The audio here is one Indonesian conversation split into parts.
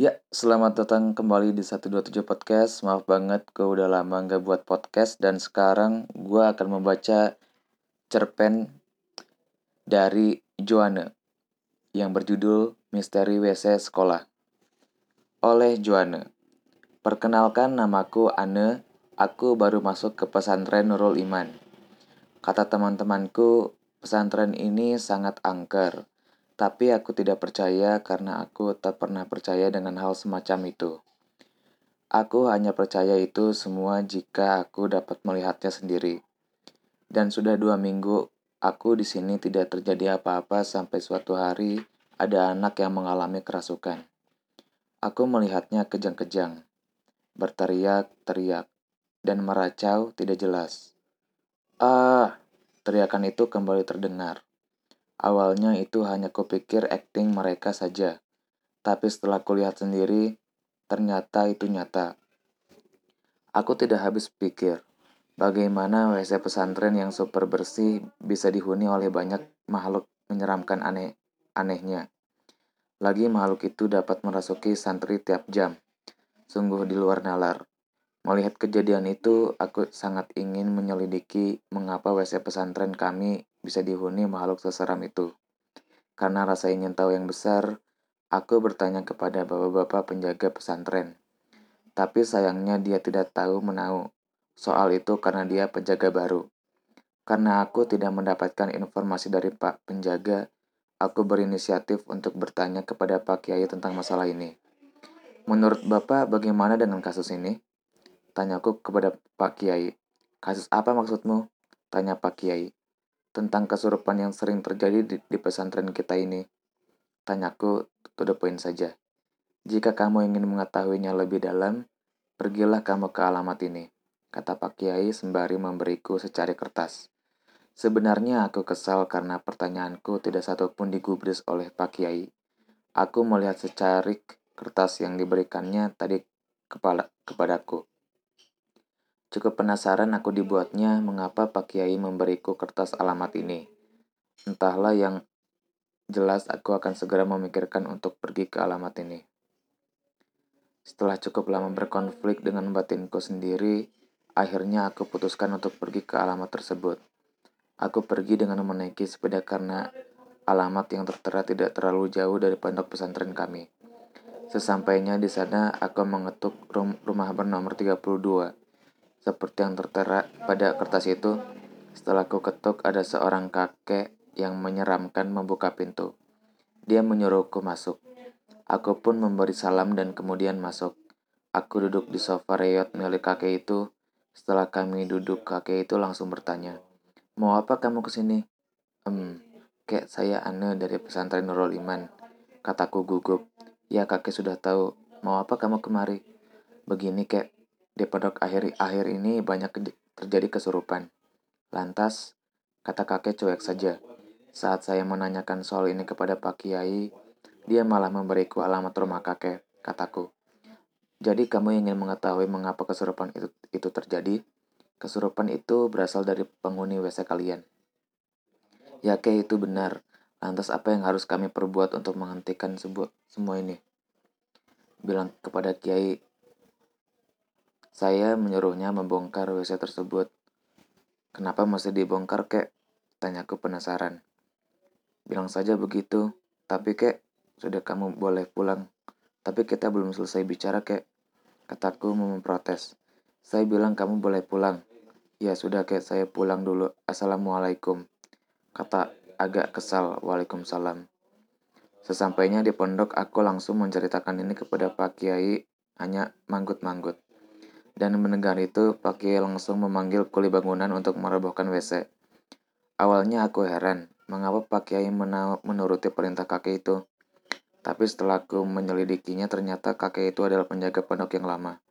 Ya, selamat datang kembali di 127 Podcast. Maaf banget, gue udah lama nggak buat podcast dan sekarang gue akan membaca cerpen dari Joanne yang berjudul Misteri WC Sekolah. Oleh Joanne. Perkenalkan namaku Anne, aku baru masuk ke pesantren Nurul Iman. Kata teman-temanku, pesantren ini sangat angker tapi aku tidak percaya karena aku tak pernah percaya dengan hal semacam itu. Aku hanya percaya itu semua jika aku dapat melihatnya sendiri. Dan sudah dua minggu aku di sini tidak terjadi apa-apa sampai suatu hari ada anak yang mengalami kerasukan. Aku melihatnya kejang-kejang, berteriak-teriak, dan meracau tidak jelas. Ah, teriakan itu kembali terdengar. Awalnya itu hanya kupikir acting mereka saja. Tapi setelah kulihat sendiri, ternyata itu nyata. Aku tidak habis pikir, bagaimana WC pesantren yang super bersih bisa dihuni oleh banyak makhluk menyeramkan aneh anehnya. Lagi makhluk itu dapat merasuki santri tiap jam. Sungguh di luar nalar. Melihat kejadian itu, aku sangat ingin menyelidiki mengapa WC pesantren kami bisa dihuni makhluk seseram itu. Karena rasa ingin tahu yang besar, aku bertanya kepada bapak-bapak penjaga pesantren. Tapi sayangnya dia tidak tahu menahu soal itu karena dia penjaga baru. Karena aku tidak mendapatkan informasi dari Pak Penjaga, aku berinisiatif untuk bertanya kepada Pak Kiai tentang masalah ini. Menurut Bapak, bagaimana dengan kasus ini? Tanyaku kepada Pak Kiai. Kasus apa maksudmu? Tanya Pak Kiai. Tentang kesurupan yang sering terjadi di, di pesantren kita ini. Tanyaku to the point saja. Jika kamu ingin mengetahuinya lebih dalam, pergilah kamu ke alamat ini, kata Pak Kiai sembari memberiku secari kertas. Sebenarnya aku kesal karena pertanyaanku tidak satupun digubris oleh Pak Kiai. Aku melihat secarik kertas yang diberikannya tadi kepala, kepadaku. Cukup penasaran aku dibuatnya mengapa Pak Kiai memberiku kertas alamat ini. Entahlah yang jelas aku akan segera memikirkan untuk pergi ke alamat ini. Setelah cukup lama berkonflik dengan batinku sendiri, akhirnya aku putuskan untuk pergi ke alamat tersebut. Aku pergi dengan menaiki sepeda karena alamat yang tertera tidak terlalu jauh dari pondok pesantren kami. Sesampainya di sana, aku mengetuk rumah bernomor 32. Seperti yang tertera pada kertas itu, setelah ku ketuk ada seorang kakek yang menyeramkan membuka pintu. Dia menyuruhku masuk. Aku pun memberi salam dan kemudian masuk. Aku duduk di sofa reyot milik kakek itu. Setelah kami duduk, kakek itu langsung bertanya, Mau apa kamu ke sini? Hmm, kek saya Ane dari pesantren Nurul Iman. Kataku gugup. Ya kakek sudah tahu. Mau apa kamu kemari? Begini kek, di pondok akhir-akhir ini banyak terjadi kesurupan. Lantas, kata kakek cuek saja. Saat saya menanyakan soal ini kepada Pak Kiai, dia malah memberiku alamat rumah kakek, kataku. Jadi kamu ingin mengetahui mengapa kesurupan itu, itu terjadi? Kesurupan itu berasal dari penghuni WC kalian. Ya, kek itu benar. Lantas apa yang harus kami perbuat untuk menghentikan sebuah, semua ini? Bilang kepada Kiai saya menyuruhnya membongkar WC tersebut. Kenapa masih dibongkar, kek? Tanyaku penasaran. Bilang saja begitu. Tapi, kek, sudah kamu boleh pulang. Tapi kita belum selesai bicara, kek. Kataku memprotes. Saya bilang kamu boleh pulang. Ya sudah, kek, saya pulang dulu. Assalamualaikum. Kata agak kesal. Waalaikumsalam. Sesampainya di pondok, aku langsung menceritakan ini kepada Pak Kiai, hanya manggut-manggut. Dan mendengar itu, Pak Kiai langsung memanggil kuli bangunan untuk merobohkan WC. Awalnya aku heran, mengapa Pak Kiai menuruti perintah kakek itu. Tapi setelah aku menyelidikinya, ternyata kakek itu adalah penjaga pondok yang lama.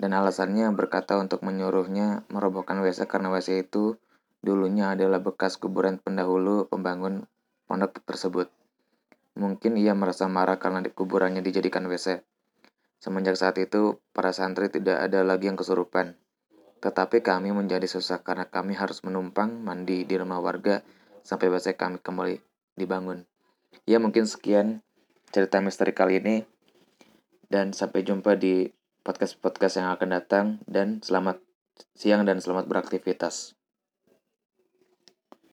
Dan alasannya berkata untuk menyuruhnya merobohkan WC karena WC itu dulunya adalah bekas kuburan pendahulu pembangun pondok tersebut. Mungkin ia merasa marah karena kuburannya dijadikan WC. Semenjak saat itu, para santri tidak ada lagi yang kesurupan. Tetapi kami menjadi susah karena kami harus menumpang mandi di rumah warga sampai WC kami kembali dibangun. Ya mungkin sekian cerita misteri kali ini. Dan sampai jumpa di podcast-podcast yang akan datang dan selamat siang dan selamat beraktivitas.